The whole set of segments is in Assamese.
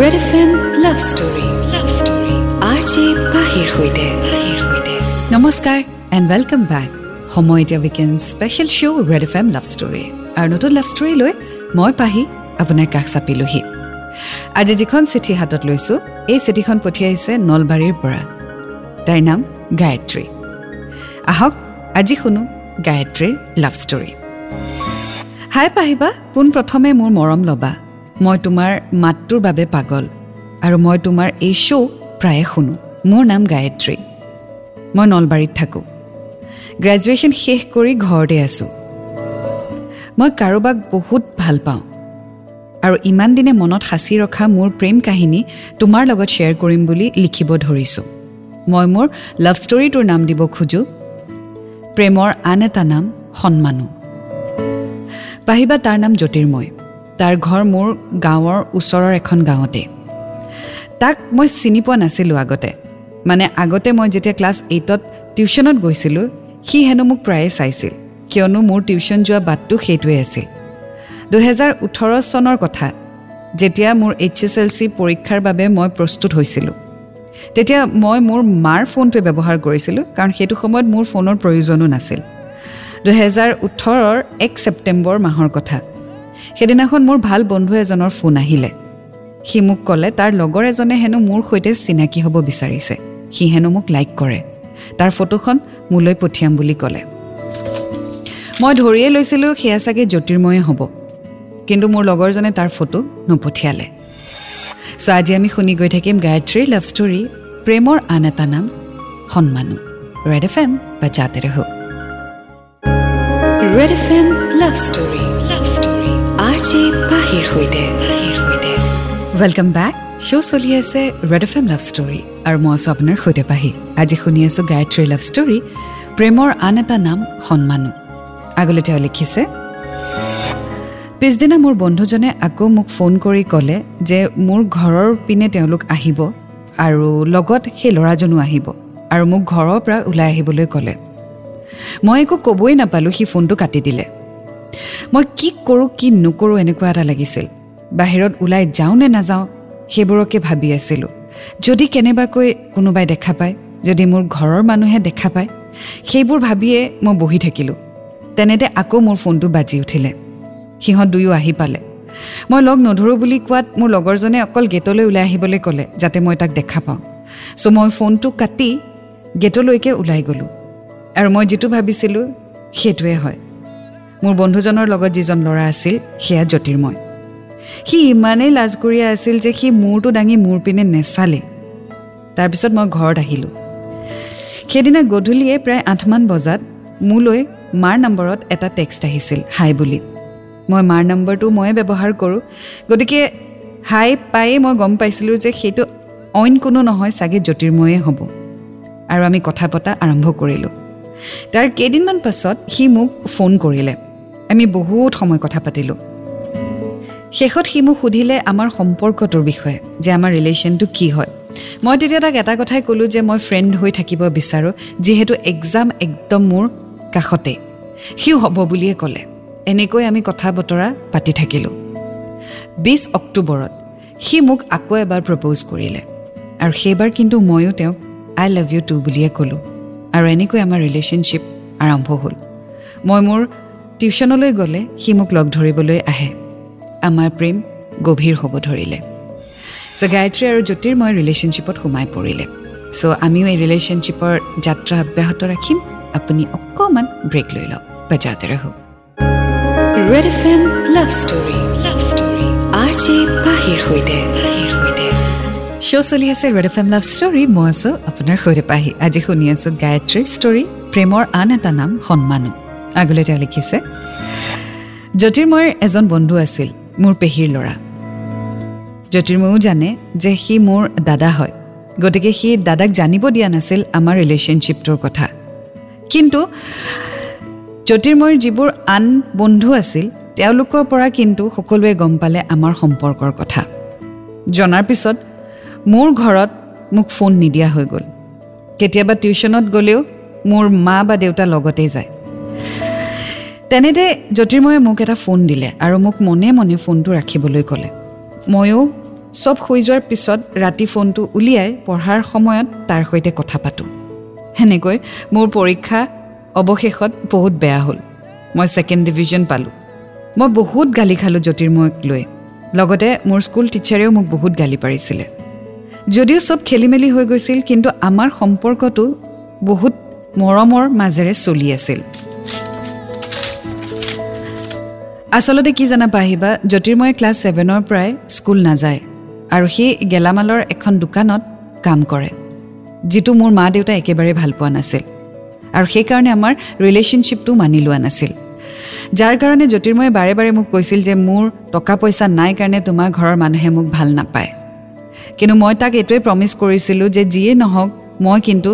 Red F M love story love story R J পাহিৰ সৈতে নমস্কাৰ এণ্ড ৱেলকাম বেক সময় এতিয়া weekend special show' Red F M love story আৰু নতুন লাভ ষ্টৰী লৈ মই পাহি আপোনাৰ কাষ চাপিলোহি। আজি যিখন চিঠি হাতত লৈছোঁ এই চিঠিখন পঠিয়াইছে নলবাৰীৰ পৰা। তাইৰ নাম গায়ত্ৰী। আহক আজি শুনো গায়ত্ৰীৰ লাভ ষ্টৰী হাই পাহিবা পোনপ্ৰথমে মোৰ মৰম ল'বা। মই তোমাৰ মাতটোৰ বাবে পাগল আৰু মই তোমাৰ এই শ্ব' প্ৰায়ে শুনো। মোৰ নাম গায়ত্ৰী। মই নলবাৰীত থাকোঁ। গ্ৰেজুৱেশ্যন শেষ কৰি ঘৰতে আছোঁ। মই কাৰোবাক বহুত ভাল পাওঁ আৰু ইমান দিনে মনত সাঁচি ৰখা মোৰ প্ৰেম কাহিনী তোমাৰ লগত শ্বেয়াৰ কৰিম বুলি লিখিব ধৰিছোঁ। মই মোৰ লাভ ষ্টৰীটোৰ নাম দিব খোজোঁ। প্ৰেমৰ আন এটা নাম সন্মানো। পাহিবা তাৰ নাম জ্যোতিৰ্ময়। তাৰ ঘৰ মোৰ গাঁৱৰ ওচৰৰ এখন গাঁৱতে তাক মই চিনি পোৱা নাছিলোঁ আগতে। মানে আগতে মই যেতিয়া ক্লাছ এইটত টিউশ্যনত গৈছিলোঁ সি হেনো মোক প্ৰায়ে চাইছিল কিয়নো মোৰ টিউশ্যন যোৱা বাটটো সেইটোৱে আছিল। দুহেজাৰ ওঠৰ চনৰ কথা যেতিয়া মোৰ এইচ এছ এল চি পৰীক্ষাৰ বাবে মই প্ৰস্তুত হৈছিলোঁ। তেতিয়া মই মোৰ মাৰ ফোনটোৱে ব্যৱহাৰ কৰিছিলোঁ কাৰণ সেইটো সময়ত মোৰ ফোনৰ প্ৰয়োজনো নাছিল। দুহেজাৰ ওঠৰৰ এক ছেপ্টেম্বৰ মাহৰ কথা সেইদিনাখন মোৰ ভাল বন্ধু এজনৰ ফোন আহিলে। সি মোক ক'লে তাৰ লগৰ এজনে হেনো মোৰ সৈতে চিনাকি হ'ব বিচাৰিছে। সি হেনো মোক লাইক কৰে। তাৰ ফটোখন মোলৈ পঠিয়াম বুলি ক'লে। মই ধৰিয়ে লৈছিলোঁ সেয়া চাগে জ্যোতিৰ্ময়ে হ'ব। কিন্তু মোৰ লগৰজনে তাৰ ফটো নপঠিয়ালে। চ' আজি আমি শুনি গৈ থাকিম গায়ত্ৰীৰ লাভ ষ্টৰী প্ৰেমৰ আন এটা নাম সন্মানো। ৰেড এফ এম বা জাতে ৰহ। Red F M love story love story R J পাহিৰ সৈতে ৱেলকাম বেক শ্ব' চলি আছে Red F M love story আৰু মই আছোঁ আপোনাৰ সৈতে পাহি আজি শুনি আছোঁ গায়ত্ৰীৰ লাভ ষ্টৰী প্ৰেমৰ আন এটা নাম সন্মানো আগলৈ তেওঁ লিখিছে পিছদিনা মোৰ বন্ধুজনে আকৌ মোক ফোন কৰি ক'লে যে মোৰ ঘৰৰ পিনে তেওঁলোক আহিব আৰু লগত সেই ল'ৰাজনো আহিব আৰু মোক ঘৰৰ পৰা ওলাই আহিবলৈ ক'লে মই একো ক'বই নাপালোঁ সি ফোনটো কাটি দিলে মই কি কৰোঁ কি নকৰোঁ এনেকুৱা এটা লাগিছিল। বাহিৰত ওলাই যাওঁ নে নাযাওঁ সেইবোৰকে ভাবি আছিলোঁ। যদি কেনেবাকৈ কোনোবাই দেখা পায় যদি মোৰ ঘৰৰ মানুহে দেখা পায় সেইবোৰ ভাবিয়ে মই বহি থাকিলোঁ। তেনেতে আকৌ মোৰ ফোনটো বাজি উঠিলে। সিহঁত দুয়ো আহি পালে। মই লগ নধৰোঁ বুলি কোৱাত মোৰ লগৰজনে অকল গেটলৈ ওলাই আহিবলৈ ক'লে যাতে মই তাক দেখা পাওঁ। চ' মই ফোনটো কাটি গেটলৈকে ওলাই গ'লোঁ। আৰু মই যিটো ভাবিছিলোঁ সেইটোৱে হয়। মোৰ বন্ধুজনৰ লগত যিজন ল'ৰা আছিল সেয়া জ্যোতিৰ্ময়। সি ইমানেই লাজকুৰীয়া আছিল যে সি মূৰটো দাঙি মূৰ পিনে নেচালে তাৰপিছত মই ঘৰত আহিলোঁ। সেইদিনা গধূলিয়ে প্ৰায় আঠমান বজাত মোলৈ মাৰ নম্বৰত এটা টেক্সট আহিছিল হাই বুলি। মই মাৰ নম্বৰটো ময়ে ব্যৱহাৰ কৰোঁ। গতিকে হাই পায়ে মই গম পাইছিলোঁ যে সেইটো অইন কোনো নহয় চাগে জ্যোতিৰ্ময়ে হ'ব। আৰু আমি কথা পতা আৰম্ভ কৰিলোঁ। তাৰ কেইদিনমান পাছত সি মোক ফোন কৰিলে। আমি বহুত সময় কথা পাতিলোঁ। শেষত সি মোক সুধিলে আমাৰ সম্পৰ্কটোৰ বিষয়ে যে আমাৰ ৰিলেশ্যনটো কি হয়। মই তেতিয়া তাক এটা কথাই ক'লোঁ যে মই ফ্ৰেণ্ড হৈ থাকিব বিচাৰোঁ যিহেতু এক্সাম একদম মোৰ কাষতে সিও হ'ব বুলিয়ে ক'লে। এনেকৈ আমি কথা বতৰা পাতি থাকিলোঁ। বিছ অক্টোবৰত সি মোক আকৌ এবাৰ প্ৰপ'জ কৰিলে। আৰু সেইবাৰ কিন্তু ময়ো তেওঁক আই লাভ ইউ টু বুলিয়ে ক'লোঁ। আৰু এনেকৈ আমাৰ ৰিলেশ্যনশ্বিপ আৰম্ভ হ'ল। মই মোৰ টিউশ্যনলৈ গ'লে সি মোক লগ ধৰিবলৈ আহে। আমাৰ প্ৰেম গভীৰ হ'ব ধৰিলে। চ' গায়ত্ৰী আৰু জ্যোতিৰ্ময় ৰিলেশ্যনশ্বিপত সোমাই পৰিলে। চ' আমিও এই ৰিলেশ্যনশ্বিপৰ যাত্ৰা অব্যাহত ৰাখিম। আপুনি অকণমান ব্ৰেক লৈ লওক। বাজাতে ৰহক Red F M love story love story R J পাহিৰ সৈতে। শ্ব' চলি আছে Red F M love story মই আছোঁ আপোনাৰ সৈতে পাহি। আজি শুনি আছোঁ গায়ত্ৰীৰ ষ্টৰী প্ৰেমৰ আন এটা নাম সন্মানো। আগলৈ তেওঁ লিখিছে জ্যোতিৰ্ময়ৰ এজন বন্ধু আছিল মোৰ পেহীৰ ল'ৰা। জ্যোতিৰ্ময়ো জানে যে সি মোৰ দাদা হয় গতিকে সি দাদাক জানিব দিয়া নাছিল আমাৰ ৰিলেশ্যনশ্বিপটোৰ কথা। কিন্তু জ্যোতিৰ্ময়ৰ যিবোৰ আন বন্ধু আছিল তেওঁলোকৰ পৰা কিন্তু সকলোৱে গম পালে আমাৰ সম্পৰ্কৰ কথা। জনাৰ পিছত মোৰ ঘৰত মোক ফোন নিদিয়া হৈ গ'ল। কেতিয়াবা টিউশ্যনত গ'লেও মোৰ মা বা দেউতা লগতেই যায়। তেনেতে জ্যোতিৰ্ময়ে মোক এটা ফোন দিলে আৰু মোক মনে মনে ফোনটো ৰাখিবলৈ ক'লে। ময়ো চব শুই যোৱাৰ পিছত ৰাতি ফোনটো উলিয়াই পঢ়াৰ সময়ত তাৰ সৈতে কথা পাতোঁ। সেনেকৈ মোৰ পৰীক্ষা অৱশেষত বহুত বেয়া হ'ল। মই ছেকেণ্ড ডিভিজন পালোঁ। মই বহুত গালি খালোঁ জ্যোতিৰ্ময়ক লৈ। লগতে মোৰ স্কুল টিচাৰেও মোক বহুত গালি পাৰিছিলে। যদিও চব খেলি মেলি হৈ গৈছিল কিন্তু আমাৰ সম্পৰ্কটো বহুত মৰমৰ মাজেৰে চলি আছিল। আচলতে কি জানা পাহিবা জ্যোতিৰ্ময়ে ক্লাছ ছেভেনৰ পৰাই স্কুল নাযায় আৰু সেই গেলামালৰ এখন দোকানত কাম কৰে যিটো মোৰ মা দেউতাই একেবাৰে ভাল পোৱা নাছিল আৰু সেইকাৰণে আমাৰ ৰিলেশ্যনশ্বিপটো মানি লোৱা নাছিল। যাৰ কাৰণে জ্যোতিৰ্ময়ে বাৰে বাৰে মোক কৈছিল যে মোৰ টকা পইচা নাই কাৰণে তোমাৰ ঘৰৰ মানুহে মোক ভাল নাপায়। কিন্তু মই তাক এইটোৱে প্ৰমিছ কৰিছিলোঁ যে যিয়েই নহওক মই কিন্তু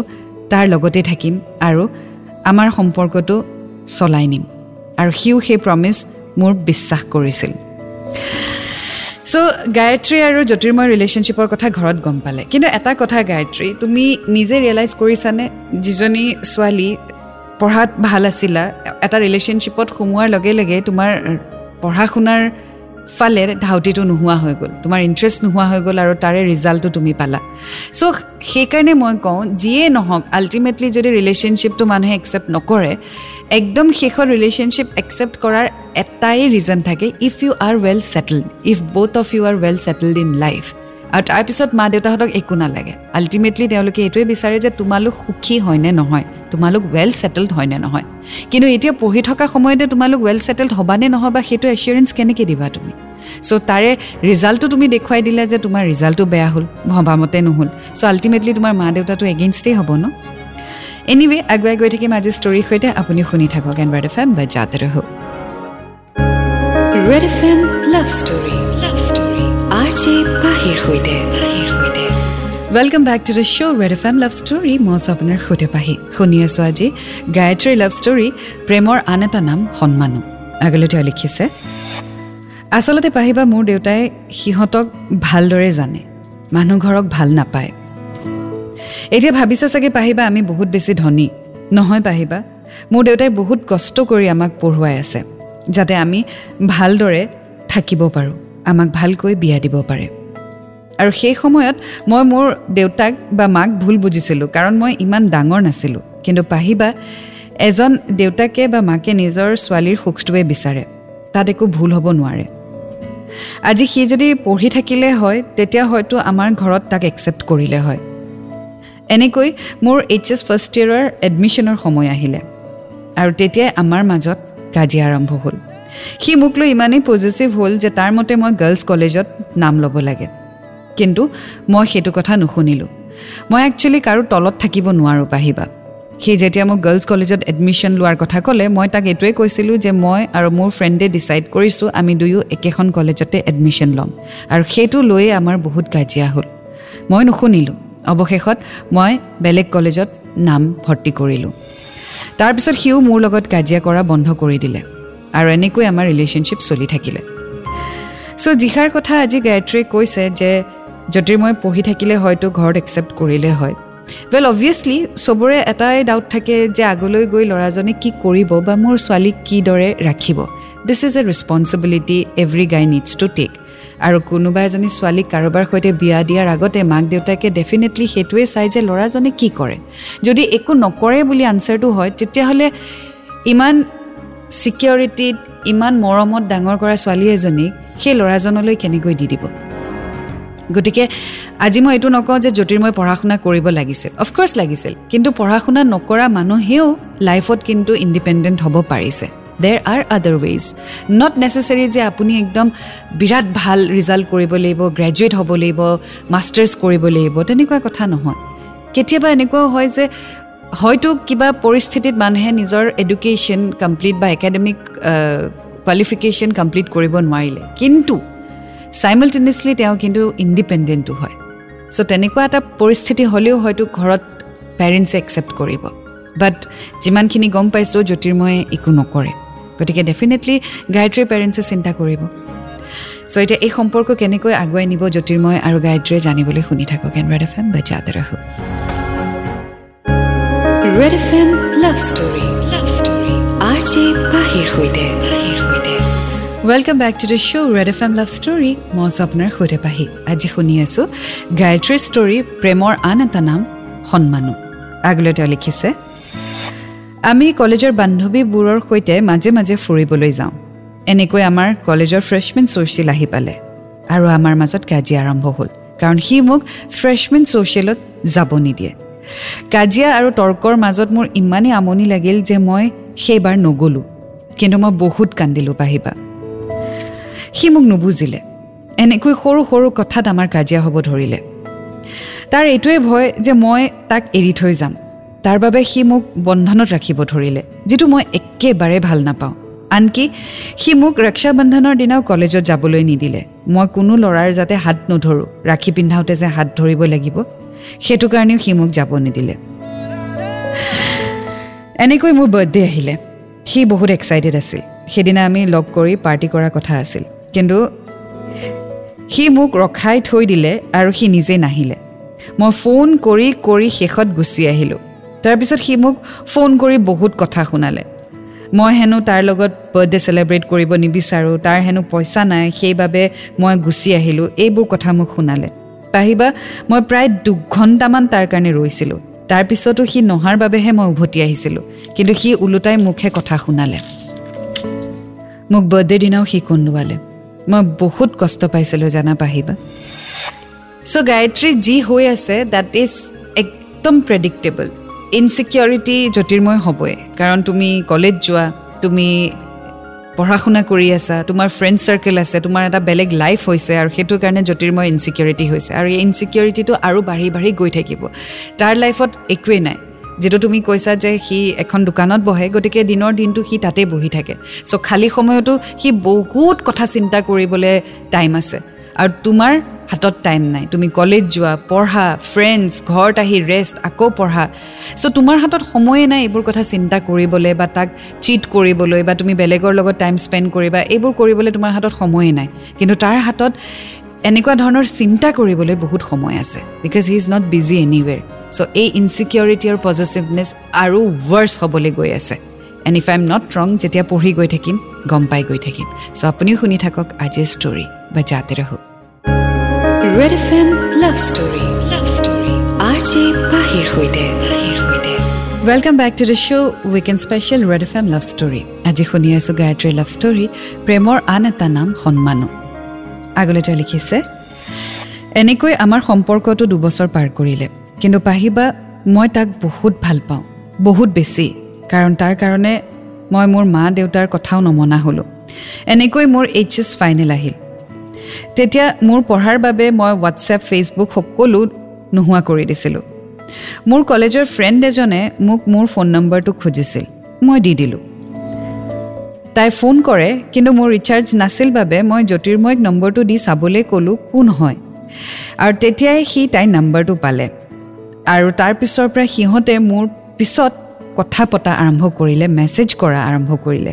তাৰ লগতে থাকিম আৰু আমাৰ সম্পৰ্কটো চলাই নিম। আৰু সিও সেই প্ৰমিছ মোৰ বিশ্বাস কৰিছিল। চ' গায়ত্ৰী আৰু জ্যোতিৰ্ময় ৰিলেশ্যনশ্বিপৰ কথা ঘৰত গম পালে। কিন্তু এটা কথা গায়ত্ৰী তুমি নিজে ৰিয়েলাইজ কৰিছানে? যিজনী ছোৱালী পঢ়াত ভাল আছিলা এটা ৰিলেশ্যনশ্বিপত সোমোৱাৰ লগে লগে তোমাৰ পঢ়া শুনাৰ ফালে ধাউতিটো নোহোৱা হৈ গ'ল। তোমাৰ ইণ্টাৰেষ্ট নোহোৱা হৈ গ'ল আৰু তাৰে ৰিজাল্টটো তুমি পালা। চ' সেইকাৰণে মই কওঁ যিয়ে নহওক আল্টিমেটলি যদি ৰিলেশ্যনশ্বিপটো মানুহে একচেপ্ট নকৰে একদম শেষত ৰিলেশ্যনশ্বিপ একচেপ্ট কৰাৰ এটাই ৰিজন থাকে if you are well settled if both of you are well settled in life আৰু তাৰপিছত মা দেউতাহঁতক একো নালাগে। আল্টিমেটলি তেওঁলোকে এইটোৱে বিচাৰে যে তোমালোক সুখী হয়নে নহয়? তোমালোক ৱেল ছেটেলড হয়নে নহয়? কিন্তু এতিয়া পঢ়ি থকা সময়তে তোমালোক ৱেল ছেটেলড হ'বানে নহ'বা সেইটো এচিয়ৰেঞ্চ কেনেকৈ দিবা তুমি? চ' তাৰে ৰিজাল্টটো তুমি দেখুৱাই দিলা যে তোমাৰ ৰিজাল্টটো বেয়া হ'ল ভবামতে নহ'ল। চ' আল্টিমেটলি তোমাৰ মা দেউতাটো এগেইনষ্টেই হ'ব ন? এনিৱে আগুৱাই গৈ থাকিম আজি ষ্টৰীৰ সৈতে। আপুনি শুনি থাকক এন বাৰ্ড এফ এম বা জাতে ৰহ। Red F M love story. Welcome back to the show' Red F M love story মই আছোঁ আপোনাৰ সৈতে পাহি। শুনি আছোঁ আজি গায়ত্ৰীৰ লাভ ষ্টৰী প্ৰেমৰ আন এটা নাম সন্মানো। আগলৈ তেওঁ লিখিছে আচলতে পাহিবা মোৰ দেউতাই সিহঁতক ভালদৰে জানে মানুহ ঘৰক ভাল নাপায়। এতিয়া ভাবিছা চাগে পাহিবা আমি বহুত বেছি ধনী। নহয় পাহিবা মোৰ দেউতাই বহুত কষ্ট কৰি আমাক পঢ়ুৱাই আছে যাতে আমি ভালদৰে থাকিব পাৰোঁ। আমাক ভালকৈ বিয়া দিব পাৰে। আৰু সেই সময়ত মই মোৰ দেউতাক বা মাক ভুল বুজিছিলোঁ কাৰণ মই ইমান ডাঙৰ নাছিলোঁ। কিন্তু পাহিবা এজন দেউতাকে বা মাকে নিজৰ ছোৱালীৰ সুখটোৱে বিচাৰে। তাত একো ভুল হ'ব নোৱাৰে। আজি সি যদি পঢ়ি থাকিলে হয় তেতিয়া হয়তো আমাৰ ঘৰত তাক একচেপ্ট কৰিলে হয়। এনেকৈ মোৰ এইচ এছ ফাৰ্ষ্ট ইয়েৰৰ এডমিশ্যনৰ সময় আহিলে। আৰু তেতিয়াই আমাৰ মাজত কাজিয়া আৰম্ভ হ'ল। সি মোক লৈ ইমানেই পজিটিভ হ'ল যে তাৰ মতে মই গাৰ্লছ কলেজত নাম ল'ব লাগে। কিন্তু মই সেইটো কথা নুশুনিলোঁ। মই একচুৱেলি কাৰো তলত থাকিব নোৱাৰোঁ পাহিবা সি যেতিয়া মোক গাৰ্লছ কলেজত এডমিশ্যন লোৱাৰ কথা ক'লে মই তাক এইটোৱে কৈছিলোঁ যে মই আৰু মোৰ ফ্ৰেণ্ডে ডিচাইড কৰিছোঁ আমি দুয়ো একেখন কলেজতে এডমিশ্যন ল'ম। আৰু সেইটো লৈয়ে আমাৰ বহুত কাজিয়া হ'ল। মই নুশুনিলোঁ। অৱশেষত মই বেলেগ কলেজত নাম ভৰ্তি কৰিলোঁ। তাৰপিছত সিও মোৰ লগত কাজিয়া কৰা বন্ধ কৰি দিলে। আৰু এনেকৈ আমাৰ ৰিলেশ্যনশ্বিপ চলি থাকিলে। চ' যিষাৰ কথা আজি গায়ত্ৰীয়ে কৈছে যে জ্যোতিৰ্ময় পঢ়ি থাকিলে হয়তো ঘৰত একচেপ্ট কৰিলে হয়। ৱেল অবভিয়াছলি চবৰে এটাই ডাউট থাকে যে আগলৈ গৈ ল'ৰাজনে কি কৰিব বা মোৰ ছোৱালীক কিদৰে ৰাখিব। This is a responsibility every guy needs to take আৰু কোনোবা এজনী ছোৱালীক কাৰোবাৰ সৈতে বিয়া দিয়াৰ আগতে মাক দেউতাকে ডেফিনেটলি সেইটোৱে চাই যে ল'ৰাজনে কি কৰে। যদি একো নকৰে বুলি আনচাৰটো হয় তেতিয়াহ'লে ইমান ছিকিউৰিটিত ইমান মৰমত ডাঙৰ কৰা ছোৱালী এজনীক সেই ল'ৰাজনলৈ কেনেকৈ দি দিব? গতিকে আজি মই এইটো নকওঁ যে জ্যোতিৰ্ময় পঢ়া শুনা কৰিব লাগিছিল। অফক'ৰ্ছ লাগিছিল। কিন্তু পঢ়া শুনা নকৰা মানুহেও লাইফত কিন্তু ইণ্ডিপেণ্ডেণ্ট হ'ব পাৰিছে। দেৰ আৰ আদাৰ ৱেইজ নট নেচেচাৰী যে আপুনি একদম বিৰাট ভাল ৰিজাল্ট কৰিব লাগিব গ্ৰেজুৱেট হ'ব লাগিব মাষ্টাৰ্ছ কৰিব লাগিব তেনেকুৱা কথা নহয়। কেতিয়াবা এনেকুৱাও হয় যে হয়তো কিবা পৰিস্থিতিত মানুহে নিজৰ এডুকেশ্যন কমপ্লিট বা একাডেমিক কোৱালিফিকেশ্যন কমপ্লিট কৰিব নোৱাৰিলে। কিন্তু চাইমলটেনিয়াছলি তেওঁ কিন্তু ইণ্ডিপেণ্ডেণ্টো হয়। চ' তেনেকুৱা এটা পৰিস্থিতি হ'লেও হয়তো ঘৰত পেৰেণ্টছে একচেপ্ট কৰিব। বাট যিমানখিনি গম পাইছোঁ জ্যোতিৰ্ময়ে একো নকৰে। গতিকে ডেফিনেটলি গায়ত্ৰীৰ পেৰেণ্টছে চিন্তা কৰিব। চ' এতিয়া এই সম্পৰ্ক কেনেকৈ আগুৱাই নিব জ্যোতিৰ্ময় আৰু গায়ত্ৰীয়ে জানিবলৈ শুনি থাকক এনৰেড এফ এম বা জাতে Red F M love story love story R J পাহিৰ সৈতে welcome back to the show' Red F M love story মই আছোঁ আপোনাৰ সৈতে পাহি আজি শুনি আছোঁ গায়ত্ৰীৰ ষ্টৰী প্ৰেমৰ আন এটা নাম সন্মানো। আগলৈ তেওঁ লিখিছে আমি কলেজৰ বান্ধৱীবোৰৰ সৈতে মাজে মাজে ফুৰিবলৈ যাওঁ। এনেকৈ আমাৰ কলেজৰ ফ্ৰেছমেন ছ'চিয়েল আহি পালে আৰু আমাৰ মাজত কাজিয়া আৰম্ভ হ'ল। কাৰণ সি মোক ফ্ৰেছমেন ছ'চিয়েলত যাব নিদিয়ে। কাজিয়া আৰু তৰ্কৰ মাজত মোৰ ইমানেই আমনি লাগিল যে মই সেইবাৰ নগ'লোঁ। কিন্তু মই বহুত কান্দিলোঁ পাহিবা। সি মোক নুবুজিলে। এনেকৈ সৰু সৰু কথাত আমাৰ কাজিয়া হ'ব ধৰিলে। তাৰ এইটোৱে ভয় যে মই তাক এৰি থৈ যাম। তাৰ বাবে সি মোক বন্ধনত ৰাখিব ধৰিলে যিটো মই একেবাৰে ভাল নাপাওঁ। আনকি সি মোক ৰক্ষা বন্ধনৰ দিনাও কলেজত যাবলৈ নিদিলে। মই কোনো ল'ৰাৰ যাতে হাত নধৰোঁ ৰাখি পিন্ধাওঁতে যে হাত ধৰিব লাগিব। সেইটো কাৰণেও সি মোক যাব নিদিলে। এনেকৈ মোৰ বাৰ্থডে আহিলে। সি বহুত এক্সাইটেড আছিল। সেইদিনা আমি লগ কৰি পাৰ্টি কৰাৰ কথা আছিল। কিন্তু সি মোক ৰখাই থৈ দিলে আৰু সি নিজেই নাহিলে। মই ফোন কৰি কৰি শেষত গুচি আহিলোঁ। তাৰপিছত সি মোক ফোন কৰি বহুত কথা শুনালে। মই হেনো তাৰ লগত বাৰ্থডে চেলিব্ৰেট কৰিব নিবিচাৰোঁ তাৰ হেনো পইচা নাই সেইবাবে মই গুচি আহিলোঁ। এইবোৰ কথা মোক শুনালে। পাহিবা মই প্ৰায় দুঘণ্টামান তাৰ কাৰণে ৰৈছিলোঁ। তাৰপিছতো সি নহাৰ বাবেহে মই উভতি আহিছিলোঁ কিন্তু সি ওলোটাই মুখে কথা শুনালে। মোক বাৰ্থডে দিনাও সি কন্দুৱালে মই বহুত কষ্ট পাইছিলোঁ জানা পাহিবা। চ' গায়ত্ৰী যি হৈ আছে দেট ইজ একদম প্ৰেডিক্টেবল ইনচিকিউৰিটি জ্যোতিৰ্ময় হ'বই কাৰণ তুমি কলেজ যোৱা তুমি পঢ়া শুনা কৰি আছা তোমাৰ ফ্ৰেণ্ড চাৰ্কেল আছে তোমাৰ এটা বেলেগ লাইফ হৈছে আৰু সেইটো কাৰণে জ্যোতিৰ্ময় ইনচিকিউৰিটি হৈছে আৰু এই ইনচিকিউৰিটিটো আৰু বাঢ়ি বাঢ়ি গৈ থাকিব। তাৰ লাইফত একোৱেই নাই। যিটো তুমি কৈছা যে সি এখন দোকানত বহে গতিকে দিনৰ দিনটো সি তাতে বহি থাকে। চ' খালী সময়তো সি বহুত কথা চিন্তা কৰিবলৈ টাইম আছে। আৰু তোমাৰ হাতত টাইম নাই। তুমি কলেজ যোৱা পঢ়া ফ্ৰেণ্ডছ ঘৰত আহি ৰেষ্ট আকৌ পঢ়া। চ' তোমাৰ হাতত সময়ে নাই এইবোৰ কথা চিন্তা কৰিবলৈ বা তাক চিট কৰিবলৈ বা তুমি বেলেগৰ লগত টাইম স্পেণ্ড কৰিবা এইবোৰ কৰিবলৈ তোমাৰ হাতত সময়ে নাই। কিন্তু তাৰ হাতত এনেকুৱা ধৰণৰ চিন্তা কৰিবলৈ বহুত সময় আছে because he is not busy anyway so' এই ইনচিকিউৰিটি আৰু পজিটিভনেছ আৰু ৱৰ্ছ হ'বলৈ গৈ আছে। And if I am not wrong যেতিয়া পঢ়ি গৈ থাকিম গম পাই গৈ থাকিম। চ' আপুনিও শুনি থাকক আজিৰ ষ্টৰী বা জাতে ৰহক Red F M love story love story R J পাহিৰ সৈতে welcome back to the show' weekend special Red F M love story আজি শুনি আছোঁ গায়ত্ৰীৰ লাভ ষ্টৰী প্ৰেমৰ আন এটা নাম সন্মানো। আগলৈ তেওঁ লিখিছে এনেকৈ আমাৰ সম্পৰ্কটো দুবছৰ পাৰ কৰিলে। কিন্তু পাহিবা মই তাক বহুত ভাল পাওঁ বহুত বেছি। কাৰণ তাৰ কাৰণে মই মোৰ মা দেউতাৰ কথাও নমনা হ'লোঁ। এনেকৈ মোৰ এইচ এছ ফাইনেল আহিল। তেতিয়া মোৰ পঢ়াৰ বাবে মই হোৱাটছএপ ফেচবুক সকলো নোহোৱা কৰি দিছিলোঁ। মোৰ কলেজৰ ফ্ৰেণ্ড এজনে মোক মোৰ ফোন নম্বৰটো খুজিছিল। মই দি দিলোঁ। তাই ফোন কৰে কিন্তু মোৰ ৰিচাৰ্জ নাছিল বাবে মই জ্যোতিৰ্ময়ক নম্বৰটো দি চাবলৈ ক'লোঁ কোন হয় আৰু তেতিয়াই সি তাইৰ নম্বৰটো পালে। আৰু তাৰপিছৰ পৰা সিহঁতে মোৰ পিছত কথা পতা আৰম্ভ কৰিলে মেছেজ কৰা আৰম্ভ কৰিলে।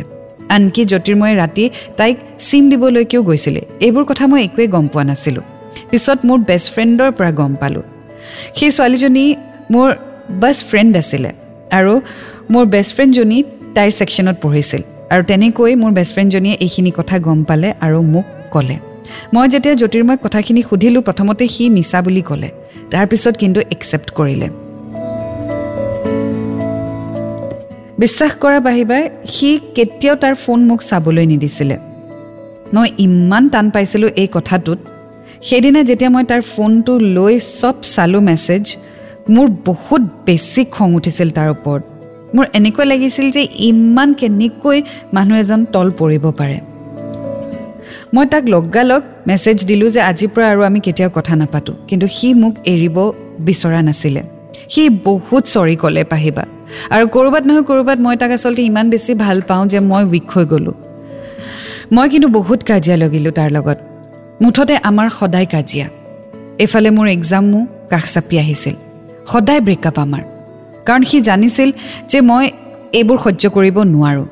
আনকি জ্যোতিৰ্ময়ে ৰাতি তাইক চিম দিবলৈকেও গৈছিলে। এইবোৰ কথা মই একোৱেই গম পোৱা নাছিলোঁ। পিছত মোৰ বেষ্ট ফ্ৰেণ্ডৰ পৰা গম পালোঁ। সেই ছোৱালীজনী মোৰ বেষ্ট ফ্ৰেণ্ড আছিলে আৰু মোৰ বেষ্ট ফ্ৰেণ্ডজনী তাইৰ ছেকশ্যনত পঢ়িছিল আৰু তেনেকৈ মোৰ বেষ্ট ফ্ৰেণ্ডজনীয়ে এইখিনি কথা গম পালে আৰু মোক ক'লে। মই যেতিয়া জ্যোতিৰ্ময়ক কথাখিনি সুধিলোঁ প্ৰথমতে সি মিছা বুলি ক'লে। তাৰপিছত কিন্তু একচেপ্ট কৰিলে। বিশ্বাস কৰা বাহিবাই সি কেতিয়াও তাৰ ফোন মোক চাবলৈ নিদিছিলে। মই ইমান টান পাইছিলোঁ এই কথাটোত। সেইদিনা যেতিয়া মই তাৰ ফোনটো লৈ চব চালোঁ মেছেজ মোৰ বহুত বেছি খং উঠিছিল তাৰ ওপৰত। মোৰ এনেকুৱা লাগিছিল যে ইমান কেনেকৈ মানুহ এজন তল পৰিব পাৰে। মই তাক লগালগ মেছেজ দিলোঁ যে আজিৰ পৰা আৰু আমি কেতিয়াও কথা নাপাতোঁ কিন্তু সি মোক এৰিব বিচৰা নাছিলে। সি বহুত চৰি ক'লে পাহিবা আৰু ক'ৰবাত নহয় ক'ৰবাত মই তাক আচলতে ইমান বেছি ভাল পাওঁ যে মই উইক হৈ গ'লোঁ। মই কিন্তু বহুত কাজিয়া লগালোঁ তাৰ লগত। মুঠতে আমাৰ সদায় কাজিয়া। এইফালে মোৰ এক্সামো কাষ চাপি আহিছিল। সদায় ব্ৰেকআপ আমাৰ। কাৰণ সি জানিছিল যে মই এইবোৰ সহ্য কৰিব নোৱাৰোঁ।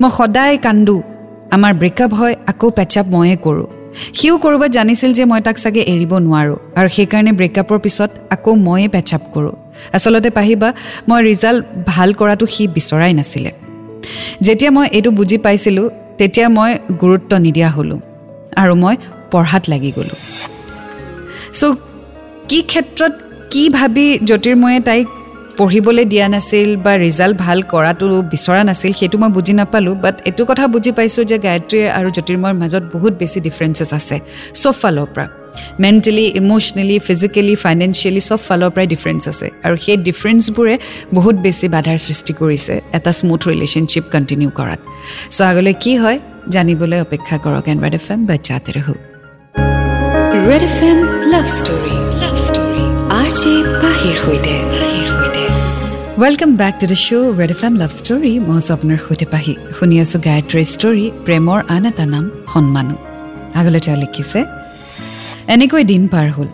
মই সদায় কান্দোঁ আমাৰ ব্ৰেকআপ হয় আকৌ পেচাপ ময়ে কৰোঁ। সিও ক'ৰবাত জানিছিল যে মই তাক চাগে এৰিব নোৱাৰোঁ আৰু সেইকাৰণে ব্ৰেকআপৰ পিছত আকৌ ময়ে পেচাপ কৰোঁ। আচলতে পাহিবা মই ৰিজাল্ট ভাল কৰাটো সি বিচৰাই নাছিলে। যেতিয়া মই এইটো বুজি পাইছিলোঁ তেতিয়া মই গুৰুত্ব নিদিয়া হ'লোঁ আৰু মই পঢ়াত লাগি গ'লোঁ। চ' কি ক্ষেত্ৰত কি ভাবি জ্যোতিৰ্ময়ে তাইক পঢ়িবলৈ দিয়া নাছিল বা ৰিজাল্ট ভাল কৰাটো বিচৰা নাছিল সেইটো মই বুজি নাপালোঁ বাট এইটো কথা বুজি পাইছোঁ যে গায়ত্ৰী আৰু জ্যোতিৰ্ময়ৰ মাজত বহুত বেছি ডিফাৰেঞ্চেছ আছে চব ফালৰ পৰা। মেণ্টেলি ইম'চনেলি ফিজিকেলি ফাইনেন্সিয়েলি চব ফালৰ পৰাই ডিফাৰেঞ্চ আছে। আৰু সেই ডিফাৰেঞ্চবোৰে বহুত বেছি বাধাৰ সৃষ্টি কৰিছে এটা স্মুথ ৰিলেশ্যনশ্বিপ কণ্টিনিউ কৰাত। চ' আগলৈ কি হয় জানিবলৈ অপেক্ষা কৰক এণ্ড্ৰইড এফ এম বাচ্চাতে ৰহো Red F M love story love story R J পাহিৰ সৈতে। Welcome back to the show' Red F M love story মই আছোঁ আপোনাৰ সৈতে পাহি শুনি আছোঁ গায়ত্ৰীৰ ষ্টৰী প্ৰেমৰ আন এটা নাম সন্মানো। আগলৈ তেওঁ লিখিছে এনেকৈ দিন পাৰ হ'ল।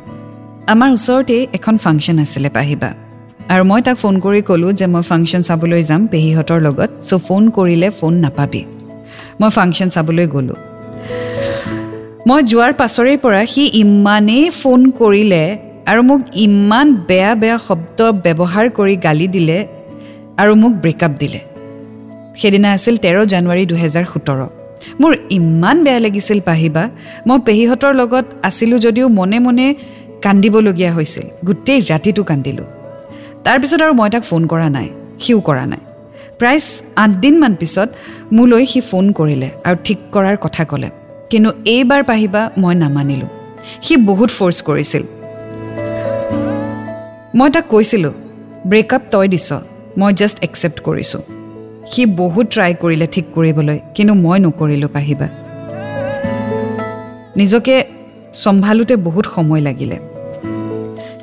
আমাৰ ওচৰতে এখন ফাংচন আছিলে পাহিবা। আৰু মই তাক ফোন কৰি ক'লোঁ যে মই ফাংচন চাবলৈ যাম পেহীহঁতৰ লগত চ' ফোন কৰিলে ফোন নাপাবি। মই ফাংচন চাবলৈ গ'লোঁ। মই যোৱাৰ পাছৰে পৰা সি ইমানেই ফোন কৰিলে আৰু মোক ইমান বেয়া বেয়া শব্দ ব্যৱহাৰ কৰি গালি দিলে আৰু মোক ব্ৰেকআপ দিলে। সেইদিনা আছিল তেৰ জানুৱাৰী দুহেজাৰ সোতৰ। মোৰ ইমান বেয়া লাগিছিল পাহিবা। মই পেহীহঁতৰ লগত আছিলোঁ যদিও মনে মনে কান্দিবলগীয়া হৈছিল। গোটেই ৰাতিটো কান্দিলোঁ। তাৰপিছত আৰু মই তাক ফোন কৰা নাই সিও কৰা নাই। প্ৰায় আঠদিনমান পিছত মোলৈ সি ফোন কৰিলে আৰু ঠিক কৰাৰ কথা ক'লে। কিন্তু এইবাৰ পাহিবা মই নামানিলোঁ। সি বহুত ফ'ৰ্চ কৰিছিল। মই তাক কৈছিলোঁ ব্ৰেকআপ তই দিছ। মই জাষ্ট একচেপ্ট কৰিছোঁ। সি বহুত ট্ৰাই কৰিলে ঠিক কৰিবলৈ কিন্তু মই নকৰিলোঁ পাহিবা। নিজকে চম্ভালোতে বহুত সময় লাগিলে।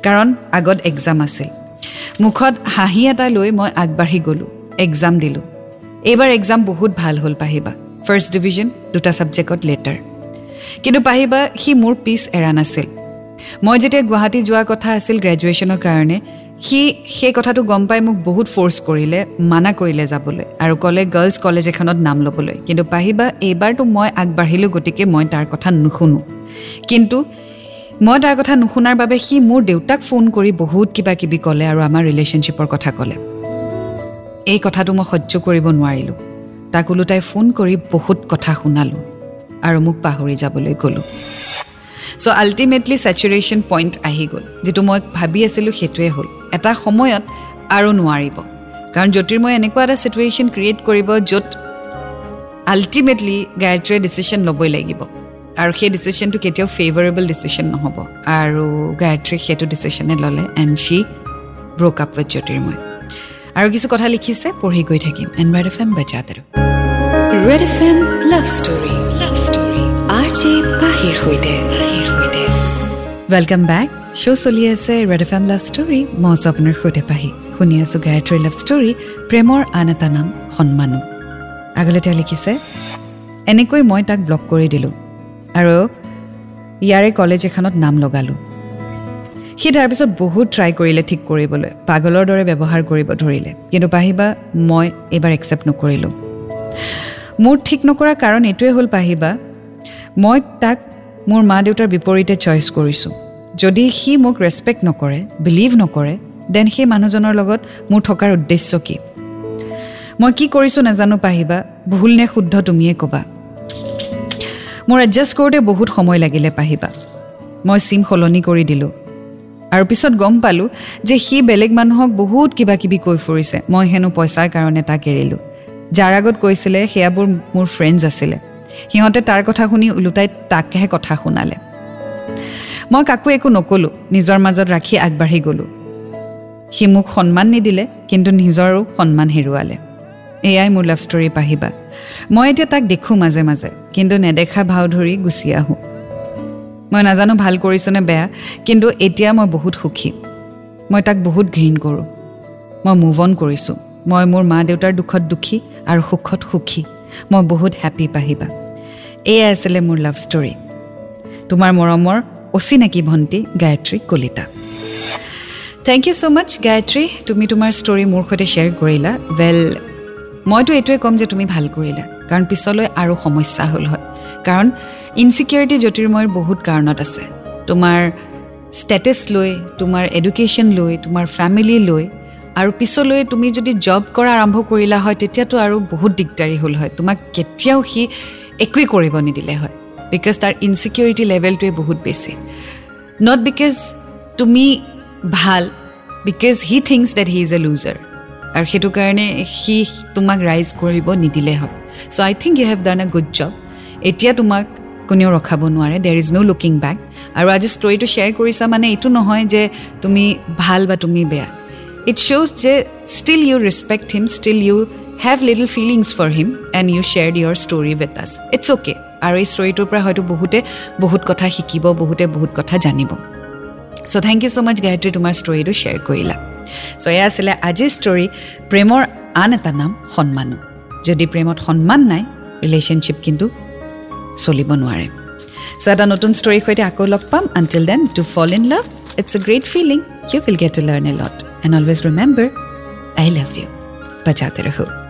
কাৰণ আগত এক্সাম আছিল। মুখত হাঁহি এটা লৈ মই আগবাঢ়ি গ'লোঁ। এক্সাম দিলোঁ। এইবাৰ এক্সাম বহুত ভাল হ'ল পাহিবা। ফাৰ্ষ্ট ডিভিজন দুটা ছাবজেক্টত লেটাৰ কিন্তু পাহিবা সি মোৰ পিছ এৰা নাছিল। মই যেতিয়া গুৱাহাটী যোৱা কথা আছিল গ্ৰেজুৱেশ্যনৰ কাৰণে সি সেই কথাটো গম পাই মোক বহুত ফ'ৰ্চ কৰিলে মানা কৰিলে যাবলৈ আৰু ক'লে গাৰ্লছ কলেজ এখনত নাম ল'বলৈ। কিন্তু পাহিবা এইবাৰতো মই আগবাঢ়িলোঁ গতিকে মই তাৰ কথা নুশুনো। কিন্তু মই তাৰ কথা নুশুনাৰ বাবে সি মোৰ দেউতাক ফোন কৰি বহুত কিবা কিবি ক'লে আৰু আমাৰ ৰিলেশ্যনশ্বিপৰ কথা ক'লে। এই কথাটো মই সহ্য কৰিব নোৱাৰিলোঁ। তাক ওলোটাই ফোন কৰি বহুত কথা শুনালোঁ আৰু মোক পাহৰি যাবলৈ গ'লোঁ চ' আল্টিমেটলি ছেচুৰেশ্যন পইণ্ট আহি গ'ল। যিটো মই ভাবি আছিলোঁ সেইটোৱে হ'ল। এটা সময়ত আৰু নোৱাৰিব। কাৰণ জ্যোতিৰ্ময় এনেকুৱা এটা ছিটুৱেশ্যন ক্ৰিয়েট কৰিব য'ত আল্টিমেটলি গায়ত্ৰীয়ে ডিচিশ্যন ল'বই লাগিব। আৰু সেই ডিচিশ্যনটো কেতিয়াও ফেভাৰেবল ডিচিশ্যন নহ'ব। আৰু গায়ত্ৰীয়ে সেইটো ডিচিশ্যনে ল'লে and she broke up with Jyotirmoy. আৰু কিছু কথা লিখিছে পঢ়ি গৈ থাকিম। এনভাইড এফ এম বাজাতে Red F M love story love story R J পাহিৰ সৈতে। ৱেলকাম বেক শ্ব' চলি আছে Red F M love story মই আছোঁ আপোনাৰ সৈতে পাহি। শুনি আছোঁ গায়ত্ৰীৰ লাভ ষ্টৰী প্ৰেমৰ আন এটা নাম সন্মানো। আগলৈ তেওঁ লিখিছে এনেকৈ মই তাক ব্লক কৰি দিলোঁ আৰু ইয়াৰে কলেজ এখনত নাম লগালোঁ। সি তাৰপিছত বহুত ট্ৰাই কৰিলে ঠিক কৰিবলৈ পাগলৰ দৰে ব্যৱহাৰ কৰিব ধৰিলে। কিন্তু পাহিবা মই এইবাৰ একচেপ্ট নকৰিলোঁ। মোৰ ঠিক নকৰা কাৰণ এইটোৱে হ'ল পাহিবা মই তাক মোৰ মা দেউতাৰ বিপৰীতে চইচ কৰিছোঁ। যদি সি মোক ৰেচপেক্ট নকৰে বিলিভ নকৰে দেন সেই মানুহজনৰ লগত মোৰ থকাৰ উদ্দেশ্য কি? মই কি কৰিছোঁ নাজানো পাহিবা ভুল নে শুদ্ধ তুমিয়ে ক'বা। মোৰ এডজাষ্ট কৰোঁতে বহুত সময় লাগিলে পাহিবা। মই চিম সলনি কৰি দিলোঁ। আৰু পিছত গম পালোঁ যে সি বেলেগ মানুহক বহুত কিবা কিবি কৈ ফুৰিছে। মই হেনো পইচাৰ কাৰণে তাক এৰিলোঁ। যাৰ আগত কৈছিলে সেয়াবোৰ মোৰ ফ্ৰেণ্ডছ আছিলে। সিহঁতে তাৰ কথা শুনি ওলোটাই তাকহে কথা শুনালে। মই কাকো একো নক'লোঁ নিজৰ মাজত ৰাখি আগবাঢ়ি গ'লোঁ। সি মোক সন্মান নিদিলে কিন্তু নিজৰো সন্মান হেৰুৱালে। এয়াই মোৰ লাভ ষ্টৰী পাহিবা। মই এতিয়া তাক দেখোঁ মাজে মাজে কিন্তু নেদেখা ভাও ধৰি গুচি আহোঁ। মই নাজানো ভাল কৰিছোঁ নে বেয়া কিন্তু এতিয়া মই বহুত সুখী। মই তাক বহুত ঘৃণ কৰোঁ। মই মুভ অন কৰিছোঁ। মই মোৰ মা দেউতাৰ দুখত দুখী আৰু সুখত সুখী। মই বহুত হেপী পাহিবা। এয়াই আছিলে মোৰ লাভ ষ্টৰী তোমাৰ মৰমৰ অচিনাকি ভণ্টি Gayatri Kalita. Thank you so' much Gayatri. তুমি তোমাৰ ষ্টৰী মোৰ সৈতে শ্বেয়াৰ কৰিলা। ৱেল মইতো এইটোৱে ক'ম যে তুমি ভাল কৰিলা। কাৰণ পিছলৈ আৰু সমস্যা হ'ল হয়। কাৰণ ইনচিকিউৰিটি জ্যোতিৰ্ময়ৰ বহুত কাৰণত আছে। তোমাৰ ষ্টেটাছ লৈ তোমাৰ এডুকেশ্যন লৈ তোমাৰ ফেমিলি লৈ আৰু পিছলৈ তুমি যদি জব কৰা আৰম্ভ কৰিলা হয় তেতিয়াতো আৰু বহুত দিগদাৰী হ'ল হয়। তোমাক কেতিয়াও সি একোৱেই কৰিব নিদিলে হয়। বিকজ তাৰ ইনচিকিউৰিটি লেভেলটোৱে বহুত বেছি। নট বিকজ তুমি ভাল because he thinks that he is a loser আৰু সেইটো কাৰণে সি তোমাক ৰাইজ কৰিব নিদিলে হয়। So' I think you have done a good job এতিয়া তোমাক কোনেও ৰখাব নোৱাৰে। দেৰ ইজ ন' লুকিং বেক আৰু আজি ষ্টৰিটো শ্বেয়াৰ কৰিছা মানে এইটো নহয় যে তুমি ভাল বা তুমি বেয়া। ইট শ্ব'জ যে still you respect him still you have little feelings for him and you share your story with us it's okay আৰু এই ষ্টৰিটোৰ পৰা হয়তো বহুতে বহুত কথা শিকিব বহুতে বহুত কথা জানিব। So' thank you so' much Gayatri তোমাৰ ষ্টৰিটো শ্বেয়াৰ কৰিলা। চ' এয়া আছিলে আজিৰ ষ্টৰি প্ৰেমৰ আন এটা নাম সন্মানো। যদি প্ৰেমত সন্মান নাই ৰিলেশ্যনশ্বিপ কিন্তু চলিব নোৱাৰে। চ' এটা নতুন ষ্টৰীৰ সৈতে আকৌ লগ পাম। Until then to fall in love it's a great feeling you will get to learn a lot and always remember I love you বজাতে ৰহো